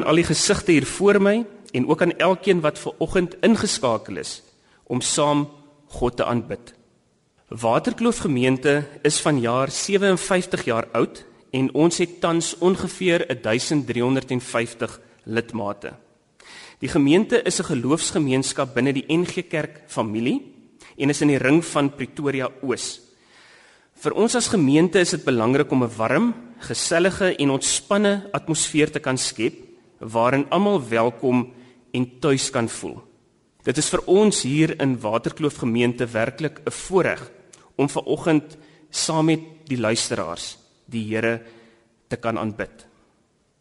Aan al die gesigte hier voor my en ook aan elkeen wat ver oggend ingeskakel is om saam God te aanbid. Waterkloof gemeente is vanjaar 57 jaar oud en ons het tans ongeveer 1350 lidmate. Die gemeente is 'n geloofsgemeenskap binne die NG Kerk familie en is in die ring van Pretoria Oos. Vir ons as gemeente is dit belangrik om 'n warm, gesellige en ontspanne atmosfeer te kan skep waarin almal welkom en tuis kan voel. Dit is vir ons hier in Waterkloof gemeente werklik 'n voorreg om ver oggend saam met die luisteraars die Here te kan aanbid.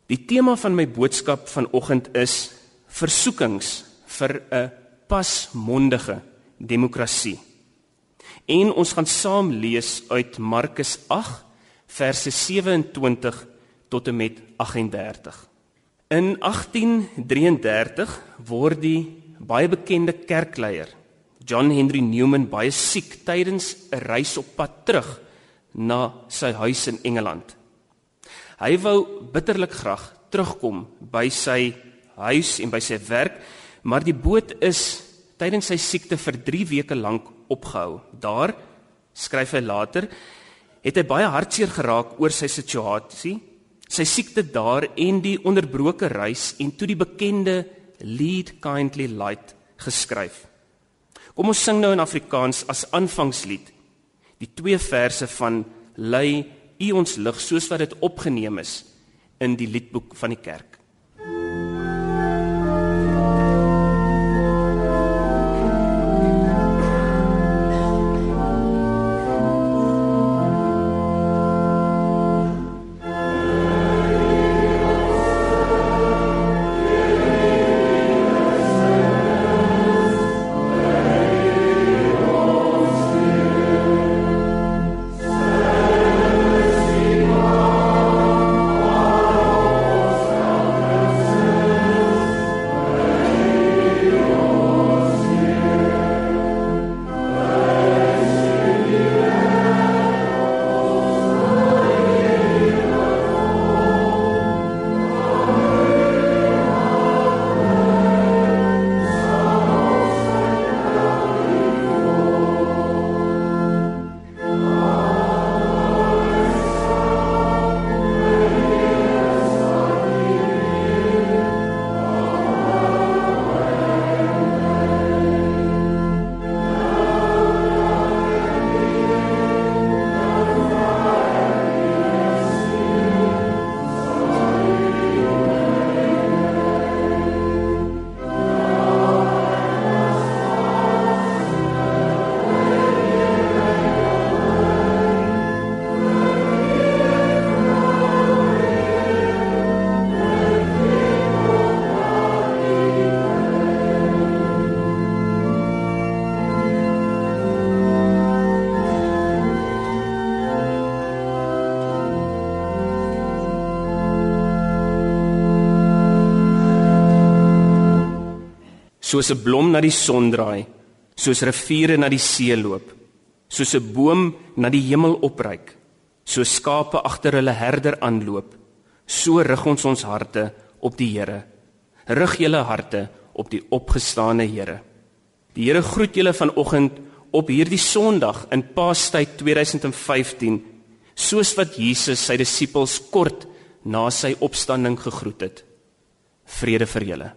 Die tema van my boodskap vanoggend is versoekings vir 'n pasmondige demokrasie. En ons gaan saam lees uit Markus 8 verse 27 tot en met 38. In 1833 word die baie bekende kerkleier John Henry Newman baie siek tydens 'n reis op pad terug na sy huis in Engeland. Hy wou bitterlik graag terugkom by sy huis en by sy werk, maar die boot is tydens sy siekte vir 3 weke lank opgehou. Daar skryf hy later het hy baie hartseer geraak oor sy situasie, sy siekte daar en die onderbroke reis en toe die bekende Lead Kindly Light geskryf. Kom ons sing nou in Afrikaans as aanvangslied die twee verse van Lei U ons lig soos wat dit opgeneem is in die liedboek van die kerk. Soos 'n blom na die son draai, soos riviere na die see loop, soos 'n boom na die hemel opryk, so skape agter hulle herder aanloop, so rig ons ons harte op die Here. Rig julle harte op die opgestane Here. Die Here groet julle vanoggend op hierdie Sondag in Paastyd 2015, soos wat Jesus sy disippels kort na sy opstanding gegroet het. Vrede vir julle.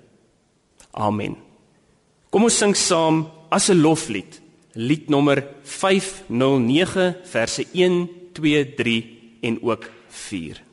Amen. Kom ons sing saam as 'n loflied, lied nommer 509 verse 1, 2, 3 en ook 4.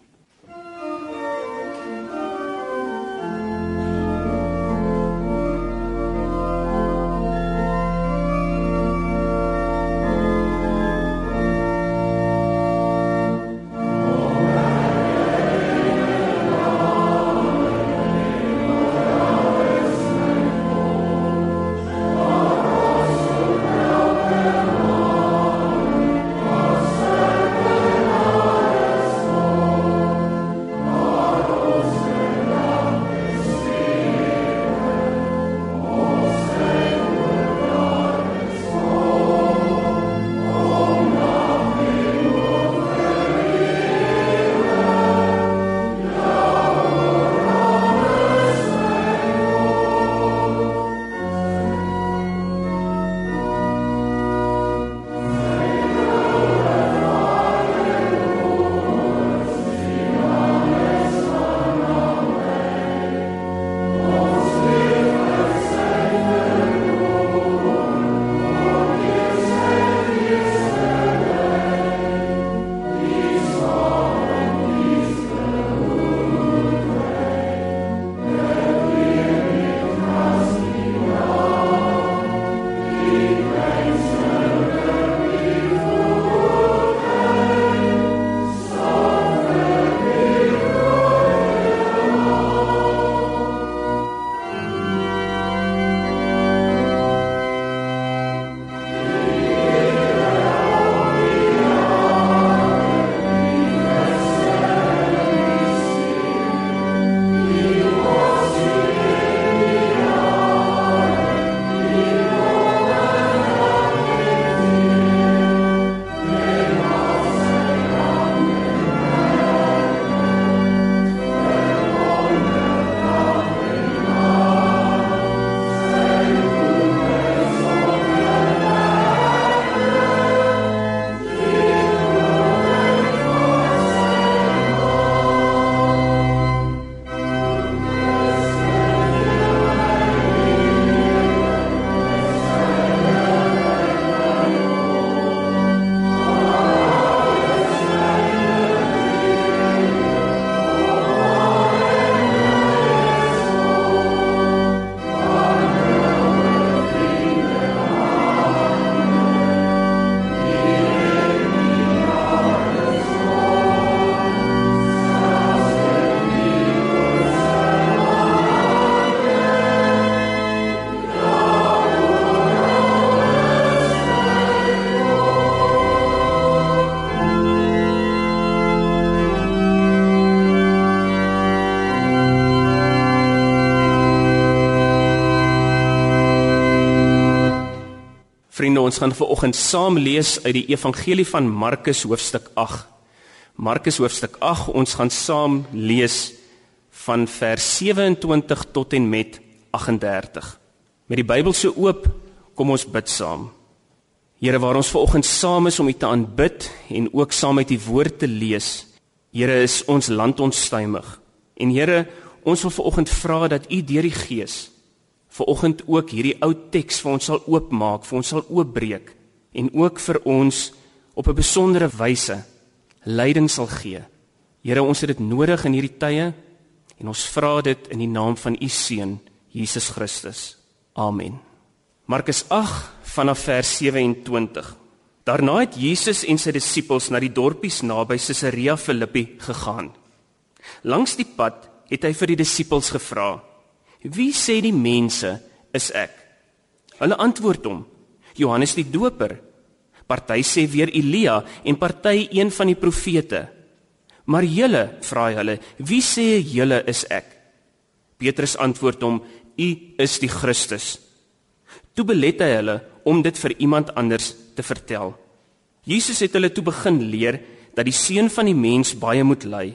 Ons gaan vanoggend saam lees uit die Evangelie van Markus hoofstuk 8. Markus hoofstuk 8, ons gaan saam lees van vers 27 tot en met 38. Met die Bybel so oop, kom ons bid saam. Here, waar ons vanoggend saam is om U te aanbid en ook saam uit U woord te lees. Here, is ons land onstuimig. En Here, ons wil vanoggend vra dat U deur die Gees vir oggend ook hierdie ou teks vir ons sal oopmaak, vir ons sal oopbreek en ook vir ons op 'n besondere wyse leiding sal gee. Here, ons het dit nodig in hierdie tye en ons vra dit in die naam van u seun Jesus Christus. Amen. Markus 8 vanaf vers 27. Daarna het Jesus en sy disippels na die dorpies naby Caesarea Philippi gegaan. Langs die pad het hy vir die disippels gevra: Wie sê die mense is ek? Hulle antwoord hom: Johannes die Doper. Party sê weer Elia en party een van die profete. Maar julle, vra hulle, wie sê julle is ek? Petrus antwoord hom: U is die Christus. Toe belet hy hulle om dit vir iemand anders te vertel. Jesus het hulle toe begin leer dat die seun van die mens baie moet ly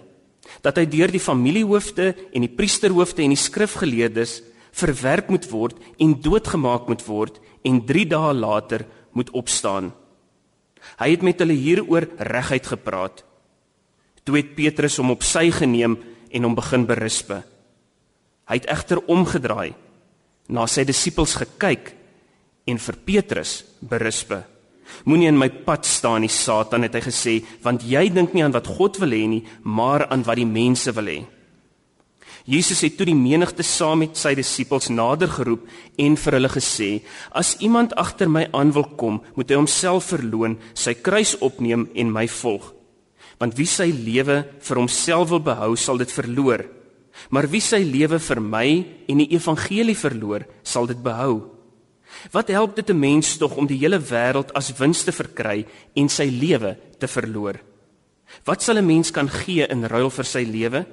dat hy deur die familiehoofde en die priesterhoofde en die skrifgeleerdes verwerp moet word en doodgemaak moet word en 3 dae later moet opstaan. Hy het met hulle hieroor reguit gepraat. Toe het Petrus hom op sy geneem en hom begin berispe. Hy het egter omgedraai, na sy disippels gekyk en vir Petrus berispe. Moenie in my pad staan nie, Satan, het hy gesê, want jy dink nie aan wat God wil hê nie, maar aan wat die mense wil hê. Jesus het toe die menigte saam met sy disippels nader geroep en vir hulle gesê: "As iemand agter my aan wil kom, moet hy homself verloën, sy kruis opneem en my volg. Want wie sy lewe vir homself wil behou, sal dit verloor. Maar wie sy lewe vir my en die evangelie verloor, sal dit behou." Wat help dit 'n mens tog om die hele wêreld as wins te verkry en sy lewe te verloor? Wat sal 'n mens kan gee in ruil vir sy lewe?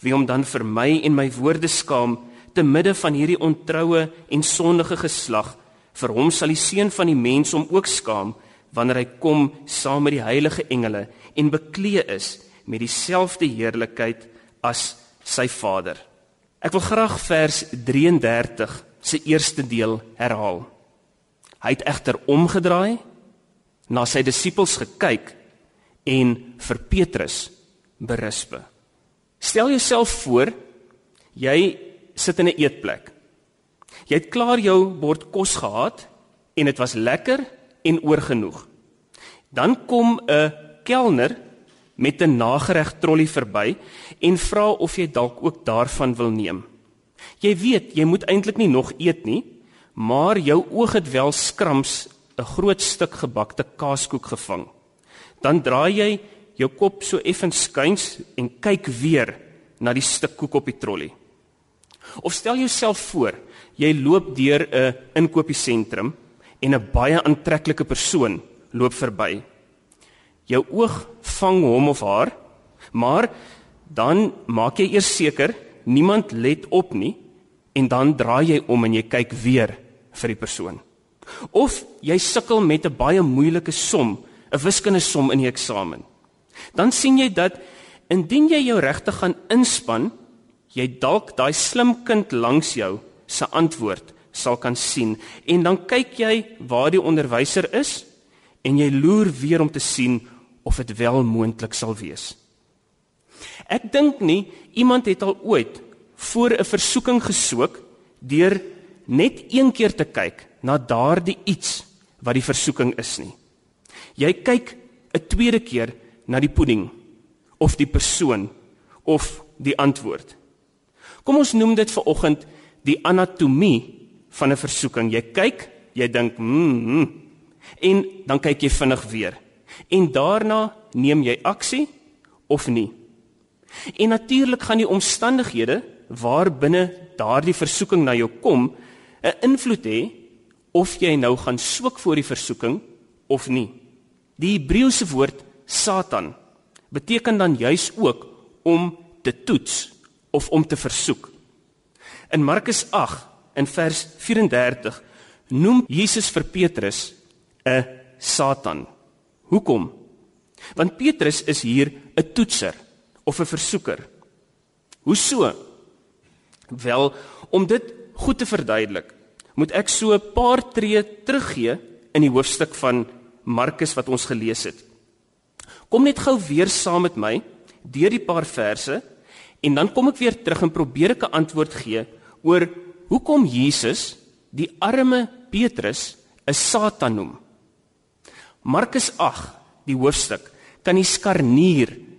Wie om dan vir my en my woorde skaam te midde van hierdie ontroue en sondige geslag, vir hom sal die seun van die mens hom ook skaam wanneer hy kom saam met die heilige engele en beklee is met dieselfde heerlikheid as sy Vader. Ek wil graag vers 33 se eerste deel herhaal. Hy het egter omgedraai, na sy disippels gekyk en vir Petrus berispe. Stel jouself voor jy sit in 'n eetplek. Jy het klaar jou bord kos gehad en dit was lekker en oorgenoeg. Dan kom 'n kelner met 'n nagereg trolly verby en vra of jy dalk ook daarvan wil neem. Jy weet, jy moet eintlik nie nog eet nie, maar jou oog het wel skrams 'n groot stuk gebakte kaaskoek gevang. Dan draai jy jou kop so effens skuins en kyk weer na die stuk koek op die trolly. Of stel jouself voor, jy loop deur 'n inkopiesentrum en 'n baie aantreklike persoon loop verby. Jou oog vang hom of haar, maar dan maak jy eers seker niemand let op nie en dan draai jy om en jy kyk weer vir die persoon. Of jy sukkel met 'n baie moeilike som, 'n wiskundige som in die eksamen. Dan sien jy dat indien jy jou regtig gaan inspann, jy dalk daai slim kind langs jou se antwoord sal kan sien en dan kyk jy waar die onderwyser is en jy loer weer om te sien of dit wel moontlik sal wees. Ek dink nie iemand het al ooit voor 'n versoeking gesoek deur net een keer te kyk na daardie iets wat die versoeking is nie. Jy kyk 'n tweede keer na die pudding of die persoon of die antwoord. Kom ons noem dit vir oggend die anatomie van 'n versoeking. Jy kyk, jy dink, "Hm." Mm, en dan kyk jy vinnig weer. En daarna neem jy aksie of nie. En natuurlik gaan die omstandighede waar binne daardie versoeking na jou kom 'n invloed hê of jy nou gaan soek voor die versoeking of nie. Die Hebreëse woord Satan beteken dan juis ook om te toets of om te versoek. In Markus 8 in vers 34 noem Jesus vir Petrus 'n Satan. Hoekom? Want Petrus is hier 'n toetser of 'n versoeker. Hoe so? Wel, om dit goed te verduidelik, moet ek so 'n paar tree teruggee in die hoofstuk van Markus wat ons gelees het. Kom net gou weer saam met my deur die paar verse en dan kom ek weer terug en probeer ek 'n antwoord gee oor hoekom Jesus die arme Petrus 'n Satan noem. Markus 8, die hoofstuk, kan die skarnier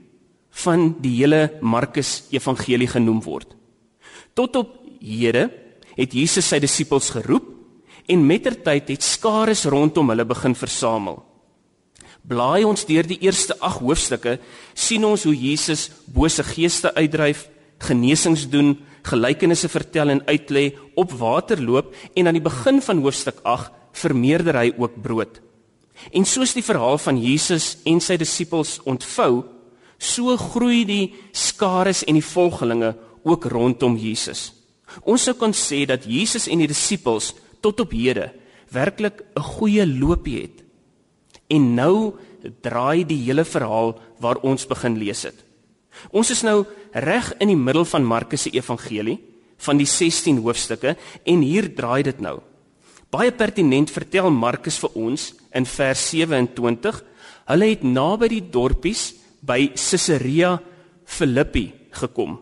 van die hele Markus evangelie genoem word. Tot op hede het Jesus sy disippels geroep en mettertyd het skares rondom hulle begin versamel. Blaai ons deur die eerste 8 hoofstukke, sien ons hoe Jesus bose geeste uitdryf, genesings doen, gelykenisse vertel en uitlê, op water loop en aan die begin van hoofstuk 8 vermeerder hy ook brood. En soos die verhaal van Jesus en sy disippels ontvou, so groei die skares en die volgelinge ook rondom Jesus. Ons sou kon sê dat Jesus en die disippels tot op hede werklik 'n goeie loopie het. En nou draai die hele verhaal waar ons begin lees het. Ons is nou reg in die middel van Markus se evangelie van die 16 hoofstukke en hier draai dit nou. Baie pertinent vertel Markus vir ons in vers 27, hulle het naby die dorpies by Caesarea Philippi gekom.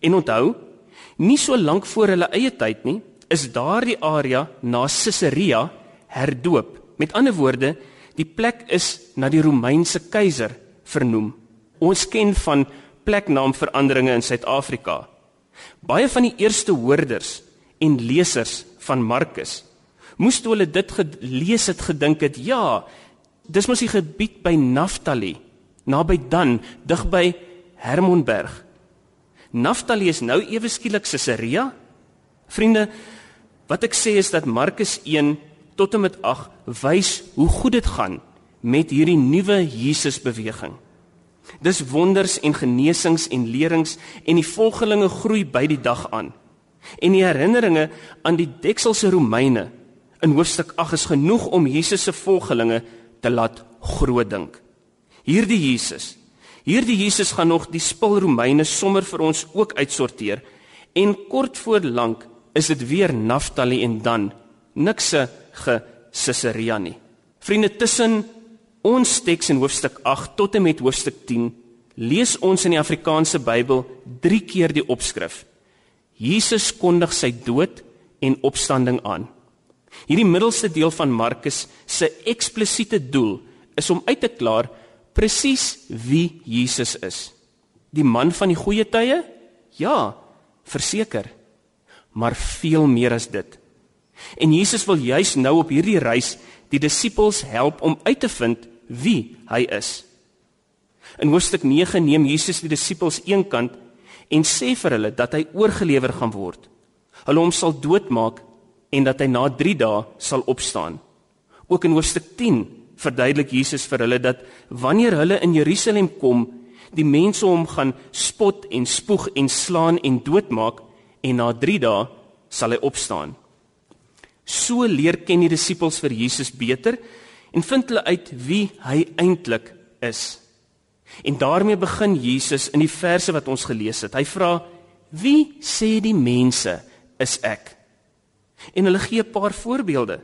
En onthou, nie so lank voor hulle eie tyd nie, is daardie area na Caesarea herdoop. Met ander woorde, die plek is na die Romeinse keiser vernoem. Ons ken van pleknaamveranderinge in Suid-Afrika. Baie van die eerste hoorders en lesers van Markus moes toe hulle dit gelees het gedink het, ja, dis mos die gebied by Naftali, naby Dan, dig by Hermonberg. Naftali is nou ewe skielik Caesarea. Vriende, wat ek sê is dat Markus 1 tot en met 8 wys hoe goed dit gaan met hierdie nuwe Jesus beweging. Dis wonders en genesings en lerings en die volgelinge groei by die dag aan. En die herinneringe aan die dekselse Romeine in hoofstuk 8 is genoeg om Jesus se volgelinge te laat groot dink. Hierdie Jesus, hierdie Jesus gaan nog die spil Romeine sommer vir ons ook uitsorteer en kort voor lank is dit weer Naftali en dan nikse ge Caesarea nie. Vriende tussen Ons teks in hoofstuk 8 tot en met hoofstuk 10 lees ons in die Afrikaanse Bybel 3 keer die opskrif. Jesus kondig sy dood en opstanding aan. Hierdie middelste deel van Markus se eksplisiete doel is om uit te klaar presies wie Jesus is. Die man van die goeie tye? Ja, verseker. Maar veel meer as dit. En Jesus wil juis nou op hierdie reis die disippels help om uit te vind wie hy is. In hoofstuk 9 neem Jesus die disippels eenkant en sê vir hulle dat hy oorgelewer gaan word. Hulle hom sal doodmaak en dat hy na 3 dae sal opstaan. Ook in hoofstuk 10 verduidelik Jesus vir hulle dat wanneer hulle in Jerusalem kom, die mense hom gaan spot en spoeg en slaan en doodmaak en na 3 dae sal hy opstaan. So leer ken die disippels vir Jesus beter en vind hulle uit wie hy eintlik is. En daarmee begin Jesus in die verse wat ons gelees het. Hy vra: "Wie sê die mense is ek?" En hulle gee 'n paar voorbeelde.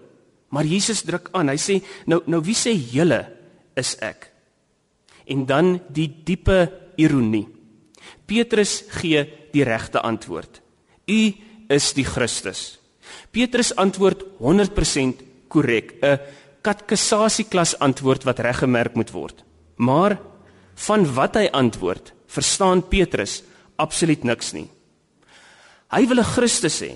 Maar Jesus druk aan. Hy sê: "Nou nou wie sê julle is ek?" En dan die diepe ironie. Petrus gee die regte antwoord. U is die Christus. Petrus antwoord 100% korrek, 'n katkesasieklas antwoord wat reggemerk moet word. Maar van wat hy antwoord, verstaan Petrus absoluut niks nie. Hy wil 'n Christus hê,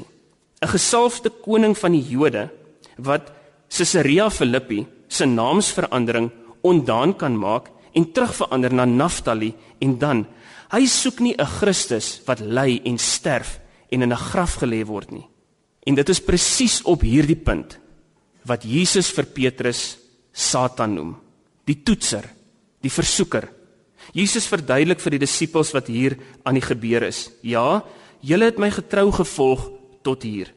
'n gesalfde koning van die Jode wat Caesarea Philippi se naamsverandering ondaan kan maak en terugverander na Naftali en dan hy soek nie 'n Christus wat ly en sterf en in 'n graf gelê word nie. En dit is presies op hierdie punt wat Jesus vir Petrus Satan noem, die toetser, die versoeker. Jesus verduidelik vir die disippels wat hier aan die gebeur is. Ja, julle het my getrou gevolg tot hier.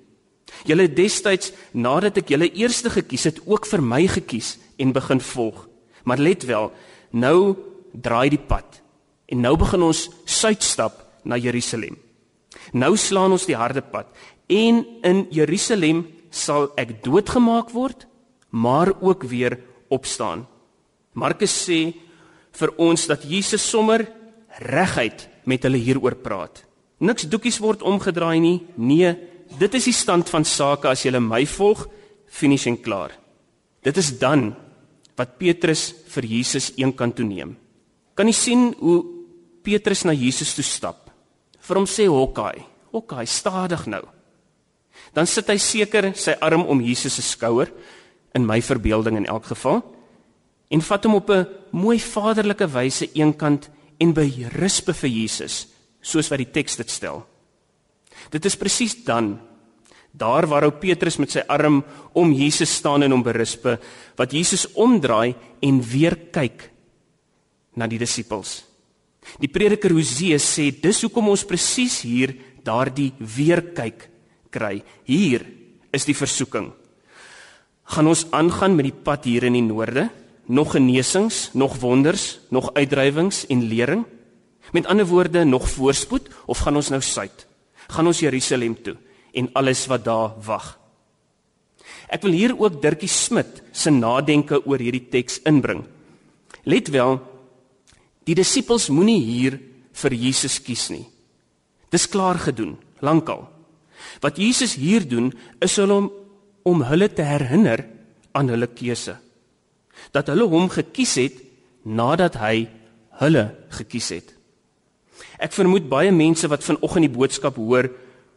Julle het destyds nadat ek julle eerste gekies het, ook vir my gekies en begin volg. Maar let wel, nou draai die pad en nou begin ons suidstap na Jerusalem. Nou slaan ons die harde pad en in Jerusalem sal ek doodgemaak word, maar ook weer opstaan. Markus sê vir ons dat Jesus sommer reguit met hulle hieroor praat. Niks doekies word omgedraai nie. Nee, dit is die stand van sake as jy my volg, finish en klaar. Dit is dan wat Petrus vir Jesus eenkant toe neem. Kan jy sien hoe Petrus na Jesus toe stap? Vir hom sê Hokkai, Hokkai, stadig nou. Dan sit hy seker sy arm om Jesus se skouer in my verbeelding in elk geval en vat hom op 'n mooi vaderlike wyse eenkant en berusbe vir Jesus soos wat die teks dit stel. Dit is presies dan daar waar ou Petrus met sy arm om Jesus staan en hom berusbe wat Jesus omdraai en weer kyk na die disippels. Die prediker Hosea sê dis hoekom ons presies hier daardie weer kyk kry. Hier is die versoeking. Gaan ons aangaan met die pad hier in die noorde? Nog genesings, nog wonders, nog uitdrywings en lering? Met ander woorde, nog voorspoed of gaan ons nou suid? Gaan ons Jerusalem toe en alles wat daar wag? Ek wil hier ook Dirkie Smit se nadenke oor hierdie teks inbring. Let wel, die disippels moenie hier vir Jesus kies nie. Dis klaar gedoen, lankal. Wat Jesus hier doen is om om hulle te herinner aan hulle keuse. Dat hulle hom gekies het nadat hy hulle gekies het. Ek vermoed baie mense wat vanoggend die boodskap hoor,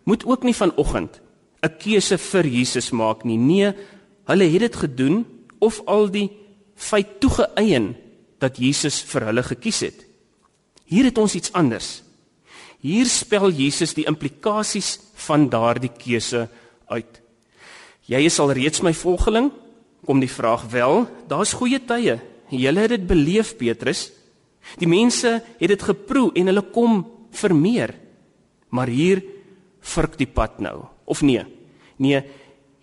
moet ook nie vanoggend 'n keuse vir Jesus maak nie. Nee, hulle het dit gedoen of al die feit toegeëien dat Jesus vir hulle gekies het. Hier het ons iets anders. Hier spel Jesus die implikasies van daardie keuse uit. Jy is al reeds my volgeling? Kom die vraag wel, daar's goeie tye. Julle het dit beleef, Petrus. Die mense het dit geproe en hulle kom vir meer. Maar hier vurk die pad nou. Of nee? Nee,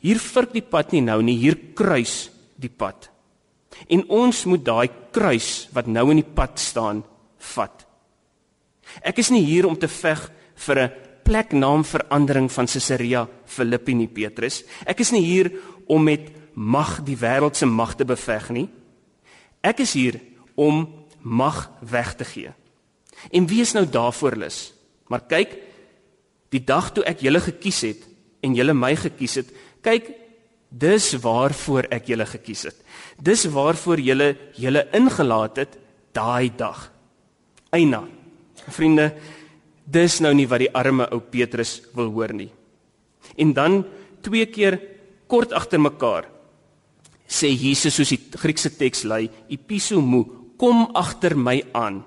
hier vurk die pad nie nou nie, hier kruis die pad. En ons moet daai kruis wat nou in die pad staan, vat. Ek is nie hier om te veg vir 'n pleknaamverandering van Caesarea Philippi nie, Petrus. Ek is nie hier om met mag die wêreld se mag te beveg nie. Ek is hier om mag weg te gee. En wie is nou daarvoor lus? Maar kyk, die dag toe ek julle gekies het en julle my gekies het, kyk, dis waarvoor ek julle gekies het. Dis waarvoor julle julle ingelaat het daai dag. Eina. Vriende, dis nou nie wat die arme ou Petrus wil hoor nie. En dan twee keer kort agter mekaar sê Jesus soos die Griekse teks lui, episomou kom agter my aan.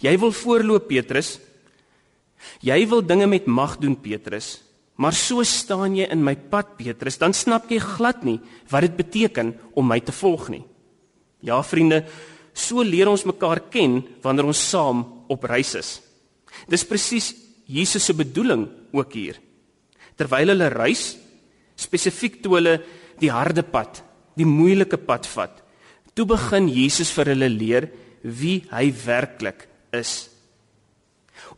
Jy wil voorloop Petrus. Jy wil dinge met mag doen Petrus. Maar so staan jy in my pad Petrus, dan snap jy glad nie wat dit beteken om my te volg nie. Ja vriende, so leer ons mekaar ken wanneer ons saam op reis is. Dis presies Jesus se bedoeling ook hier. Terwyl hulle reis, spesifiek toe hulle die harde pad, die moeilike pad vat, Toe begin Jesus vir hulle leer wie hy werklik is.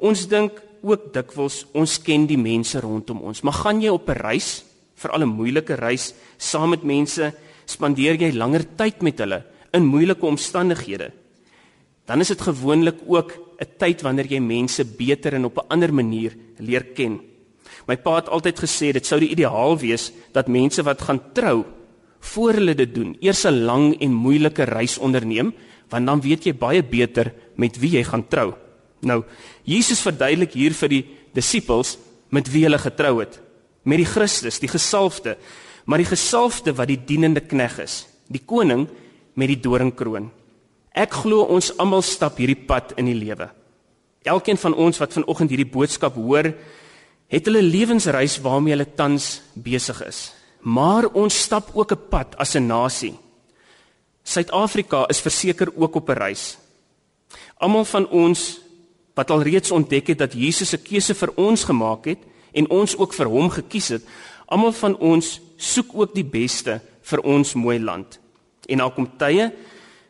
Ons dink ook dikwels ons ken die mense rondom ons, maar gaan jy op 'n reis, veral 'n moeilike reis, saam met mense, spandeer jy langer tyd met hulle in moeilike omstandighede. Dan is dit gewoonlik ook 'n tyd wanneer jy mense beter en op 'n ander manier leer ken. My pa het altyd gesê dit sou die ideaal wees dat mense wat gaan trou voor hulle dit doen, eers 'n lang en moeilike reis onderneem, want dan weet jy baie beter met wie jy gaan trou. Nou, Jesus verduidelik hier vir die disippels met wie hulle getrou het, met die Christus, die gesalfde, maar die gesalfde wat die dienende knegg is, die koning met die doringkroon. Ek glo ons almal stap hierdie pad in die lewe. Elkeen van ons wat vanoggend hierdie boodskap hoor, het hulle lewensreis waarmee hulle tans besig is maar ons stap ook 'n pad as 'n nasie. Suid-Afrika is verseker ook op 'n reis. Almal van ons wat al reeds ontdek het dat Jesus 'n keuse vir ons gemaak het en ons ook vir hom gekies het, Almal van ons soek ook die beste vir ons mooi land. En daar kom tye,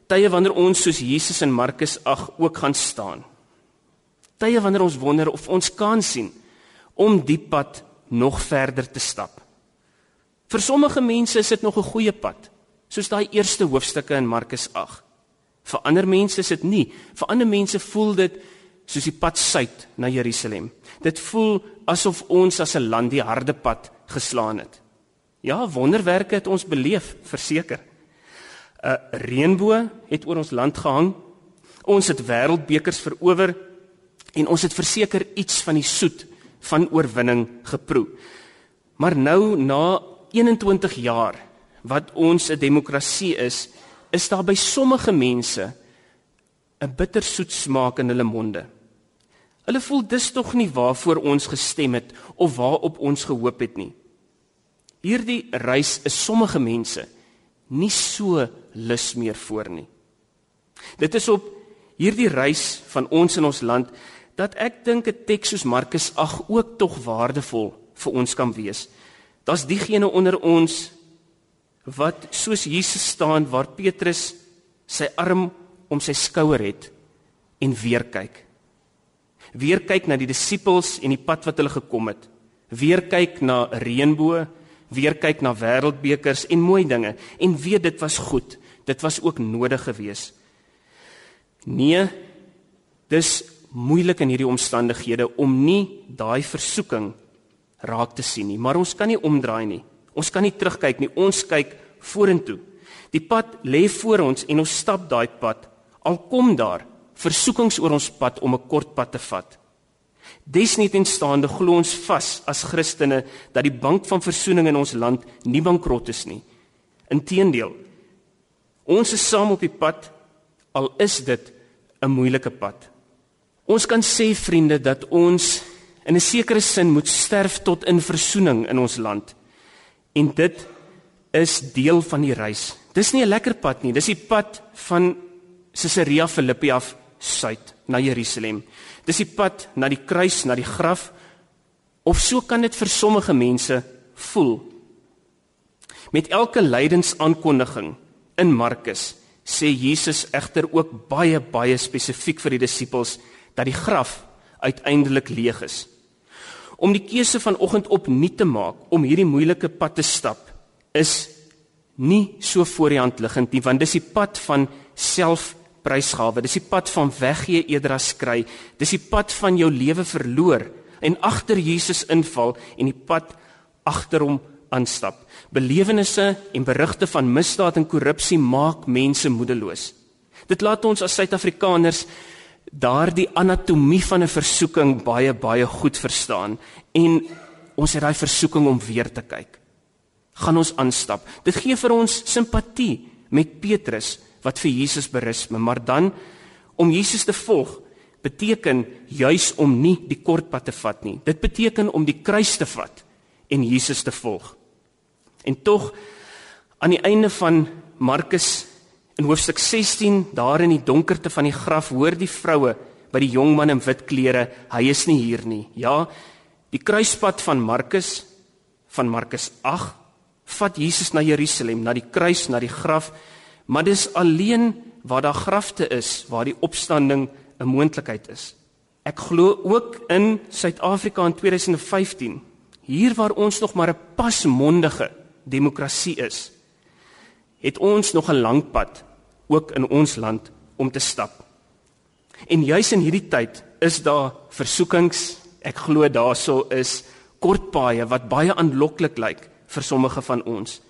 tye wanneer ons soos Jesus in Markus 8 ook gaan staan. Tye wanneer ons wonder of ons kan sien om die pad nog verder te stap. Vir sommige mense is dit nog 'n goeie pad, soos daai eerste hoofstukke in Markus 8. Vir ander mense is dit nie. Vir ander mense voel dit soos die pad suid na Jerusalem. Dit voel asof ons as 'n land die harde pad geslaan het. Ja, wonderwerke het ons beleef, verseker. 'n Reënboog het oor ons land gehang. Ons het wêreldbekers verower en ons het verseker iets van die soet van oorwinning geproe. Maar nou na 21 jaar wat ons 'n demokrasie is, is daar by sommige mense 'n bittersoet smaak in hulle monde. Hulle voel dis tog nie waarvoor ons gestem het of waarop ons gehoop het nie. Hierdie reis is sommige mense nie so lus meer voor nie. Dit is op hierdie reis van ons in ons land dat ek dink 'n teks soos Markus 8 ook tog waardevol vir ons kan wees. Daar's diegene onder ons wat soos Jesus staan waar Petrus sy arm om sy skouer het en weer kyk weer kyk na die disippels en die pad wat hulle gekom het. Weer kyk na 'n reënboog, weer kyk na wêreldbekers en mooi dinge en weet dit was goed. Dit was ook nodig geweest. Nee, dis moeilik in hierdie omstandighede om nie daai versoeking raak te sien nie, maar ons kan nie omdraai nie. Ons kan nie terugkyk nie. Ons kyk vorentoe. Die pad lê voor ons en ons stap daai pad. Al kom daar versoekings oor ons pad om 'n kort pad te vat. Desnietenstaande glo ons vas as Christene dat die bank van verzoening in ons land nie bankrot is nie. Inteendeel, ons is saam op die pad al is dit 'n moeilike pad. Ons kan sê vriende dat ons in 'n sekere sin moet sterf tot in verzoening in ons land. En dit is deel van die reis. Dis nie 'n lekker pad nie, dis die pad van Caesarea Philippi af suid na Jerusalem. Dis die pad na die kruis, na die graf. Of so kan dit vir sommige mense voel. Met elke lydensaankondiging in Markus sê Jesus egter ook baie baie spesifiek vir die disippels dat die graf uiteindelik leeg is. Om die keuse vanoggend opnuut te maak om hierdie moeilike pad te stap is nie so voor die hand liggend nie want dis die pad van self prysgawe. Dis die pad van weggee eerder as kry. Dis die pad van jou lewe verloor en agter Jesus inval en die pad agter hom aanstap. Belewennisse en berigte van misdaad en korrupsie maak mense moedeloos. Dit laat ons as Suid-Afrikaners daardie anatomie van 'n versoeking baie baie goed verstaan en ons het daai versoeking om weer te kyk. Gaan ons aanstap. Dit gee vir ons simpatie met Petrus wat vir Jesus berus, maar dan om Jesus te volg beteken juis om nie die kort pad te vat nie. Dit beteken om die kruis te vat en Jesus te volg. En tog aan die einde van Markus in hoofstuk 16, daar in die donkerte van die graf, hoor die vroue by die jong man in wit klere, hy is nie hier nie. Ja, die kruispad van Markus van Markus 8 vat Jesus na Jerusalem, na die kruis, na die graf Maar dis alleen waar daar grafte is waar die opstanding 'n moontlikheid is. Ek glo ook in Suid-Afrika in 2015, hier waar ons nog maar 'n pasmondige demokrasie is, het ons nog 'n lang pad ook in ons land om te stap. En juis in hierdie tyd is daar versoekings, ek glo daarso is kort paaie wat baie aanloklik lyk vir sommige van ons.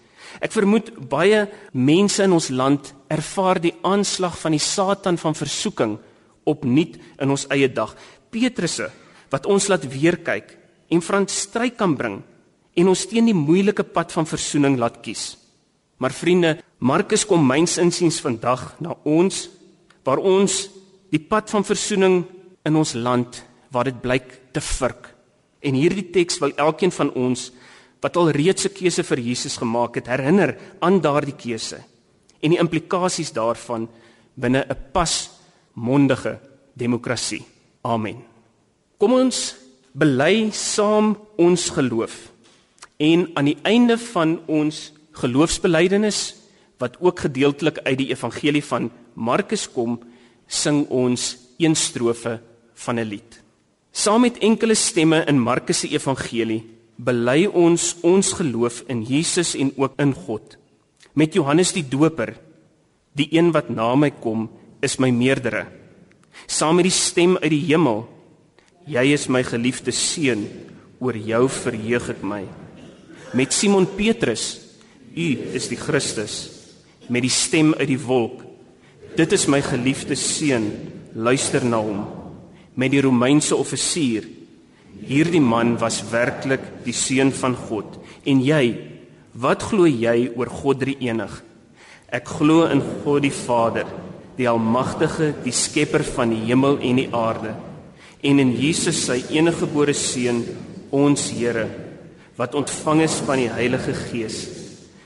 Ek vermoed baie mense in ons land ervaar die aanslag van die Satan van versoeking opnuut in ons eie dag. Petrusse wat ons laat weer kyk en van stryd kan bring en ons teen die moeilike pad van versoening laat kies. Maar vriende, Markus kom myns insiens vandag na ons waar ons die pad van versoening in ons land waar dit blyk te vurk. En hierdie teks wil elkeen van ons wat al reeds 'n keuse vir Jesus gemaak het, herinner aan daardie keuse en die implikasies daarvan binne 'n pasmondige demokrasie. Amen. Kom ons bely saam ons geloof En aan die einde van ons geloofsbelijdenis wat ook gedeeltelik uit die evangelie van Markus kom, sing ons een strofe van 'n lied. Saam met enkele stemme in Markus se evangelie bely ons ons geloof in Jesus en ook in God. Met Johannes die Doper, die een wat na my kom, is my meerdere. Saam met die stem uit die hemel, jy is my geliefde seun, oor jou verheug ek my. Met Simon Petrus, u is die Christus, met die stem uit die wolk, dit is my geliefde seun, luister na hom met die Romeinse offisier. Hierdie man was werklik die seun van God. En jy, wat glo jy oor God drie enig? Ek glo in God die Vader, die almagtige, die skepper van die hemel en die aarde, en in Jesus sy eniggebore seun, ons Here, wat ontvang is van die Heilige Gees,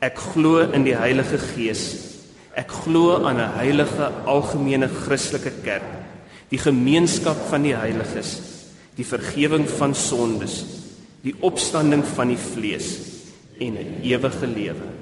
ek glo in die Heilige Gees. Ek glo aan 'n heilige algemene Christelike kerk. Die gemeenskap van die heiliges, die vergifnis van sondes, die opstanding van die vlees. En 'n ewige lewe.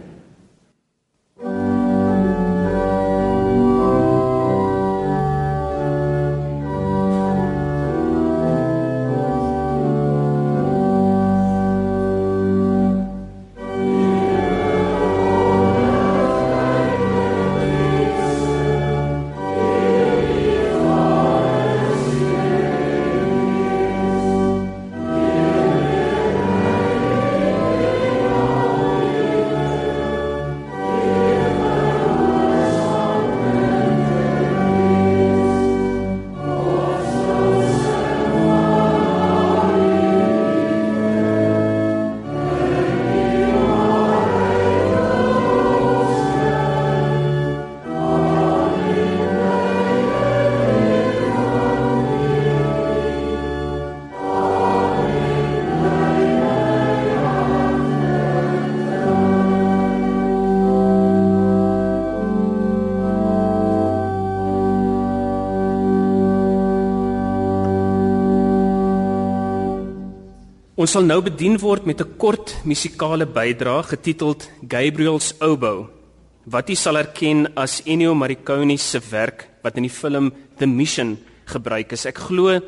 Ons sal nou bedien word met 'n kort musikale bydrae getiteld Gabriel's Oboe wat jy sal erken as Ennio Morricone se werk wat in die film The Mission gebruik is. Ek glo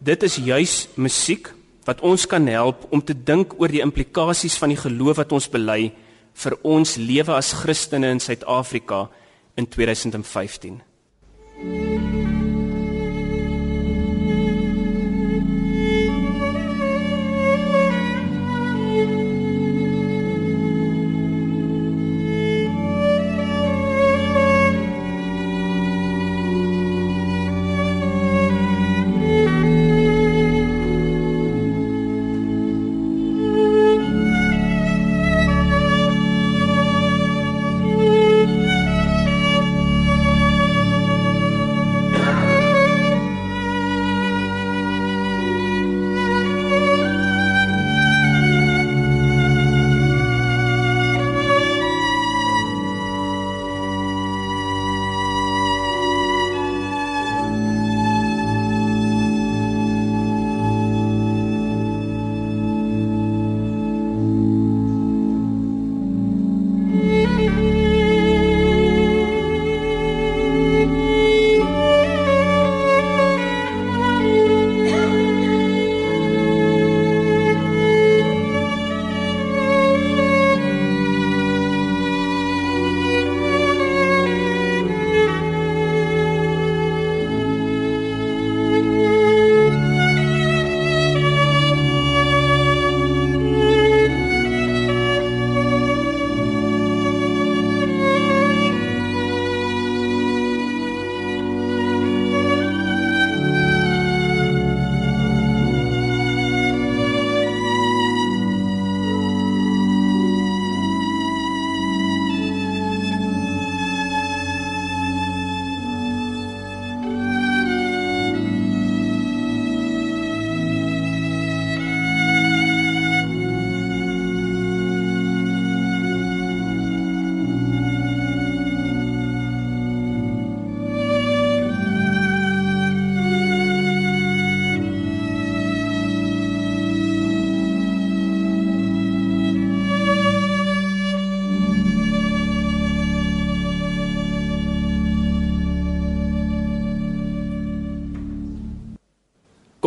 dit is juis musiek wat ons kan help om te dink oor die implikasies van die geloof wat ons bely vir ons lewe as Christene in Suid-Afrika in 2015.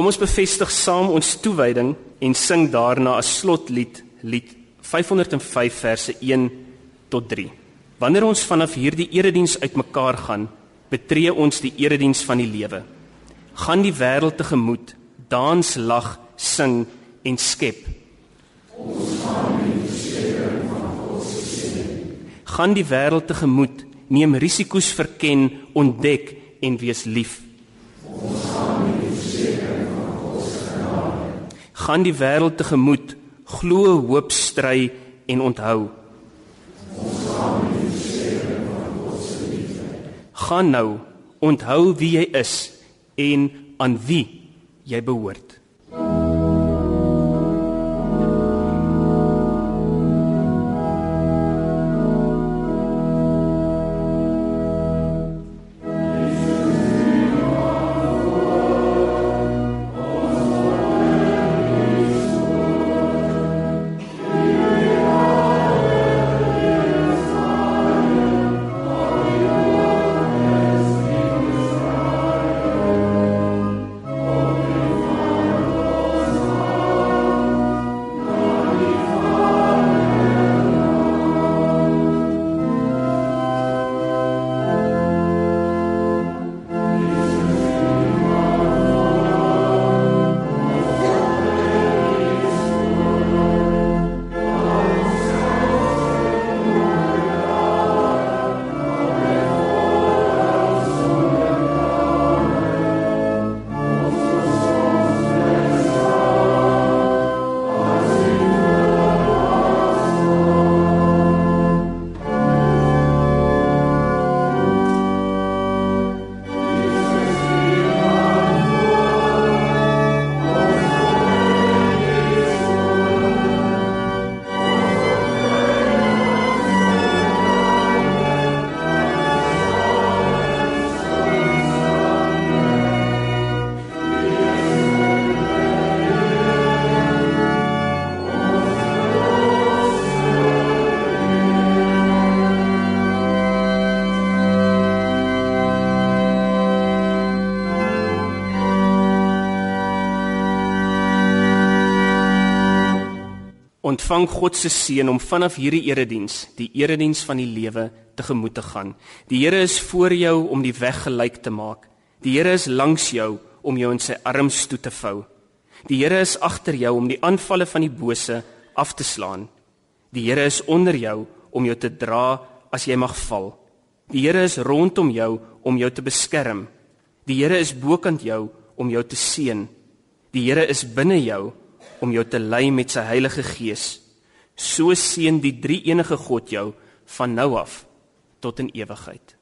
Kom ons bevestig saam ons toewyding en sing daarna 'n slotlied, lied 505 verse 1 tot 3. Wanneer ons vanaf hierdie erediens uitmekaar gaan, betree ons die erediens van die lewe. Gaan die wêreld tegemoet, dans, lag, sing en skep. Ons gaan die versekering van God se. Gaan die wêreld tegemoet, neem risiko's verken, ontdek en wees lief. Ons gaan Gaan die wêreld tegemoet, glo, hoop, stry en onthou. Gaan nou, onthou wie jy is en aan wie jy behoort. Ontvang God se seën om vanaf hierdie erediens, die erediens van die lewe, tegemoet te gaan. Die Here is voor jou om die weg gelyk te maak. Die Here is langs jou om jou in sy arms toe te vou. Die Here is agter jou om die aanvalle van die bose af te slaan. Die Here is onder jou om jou te dra as jy mag val. Die Here is rondom jou om jou te beskerm. Die Here is bokant jou om jou te seën. Die Here is binne jou om jou te lei met sy Heilige Gees. So seën die drie enige God jou van nou af tot in ewigheid.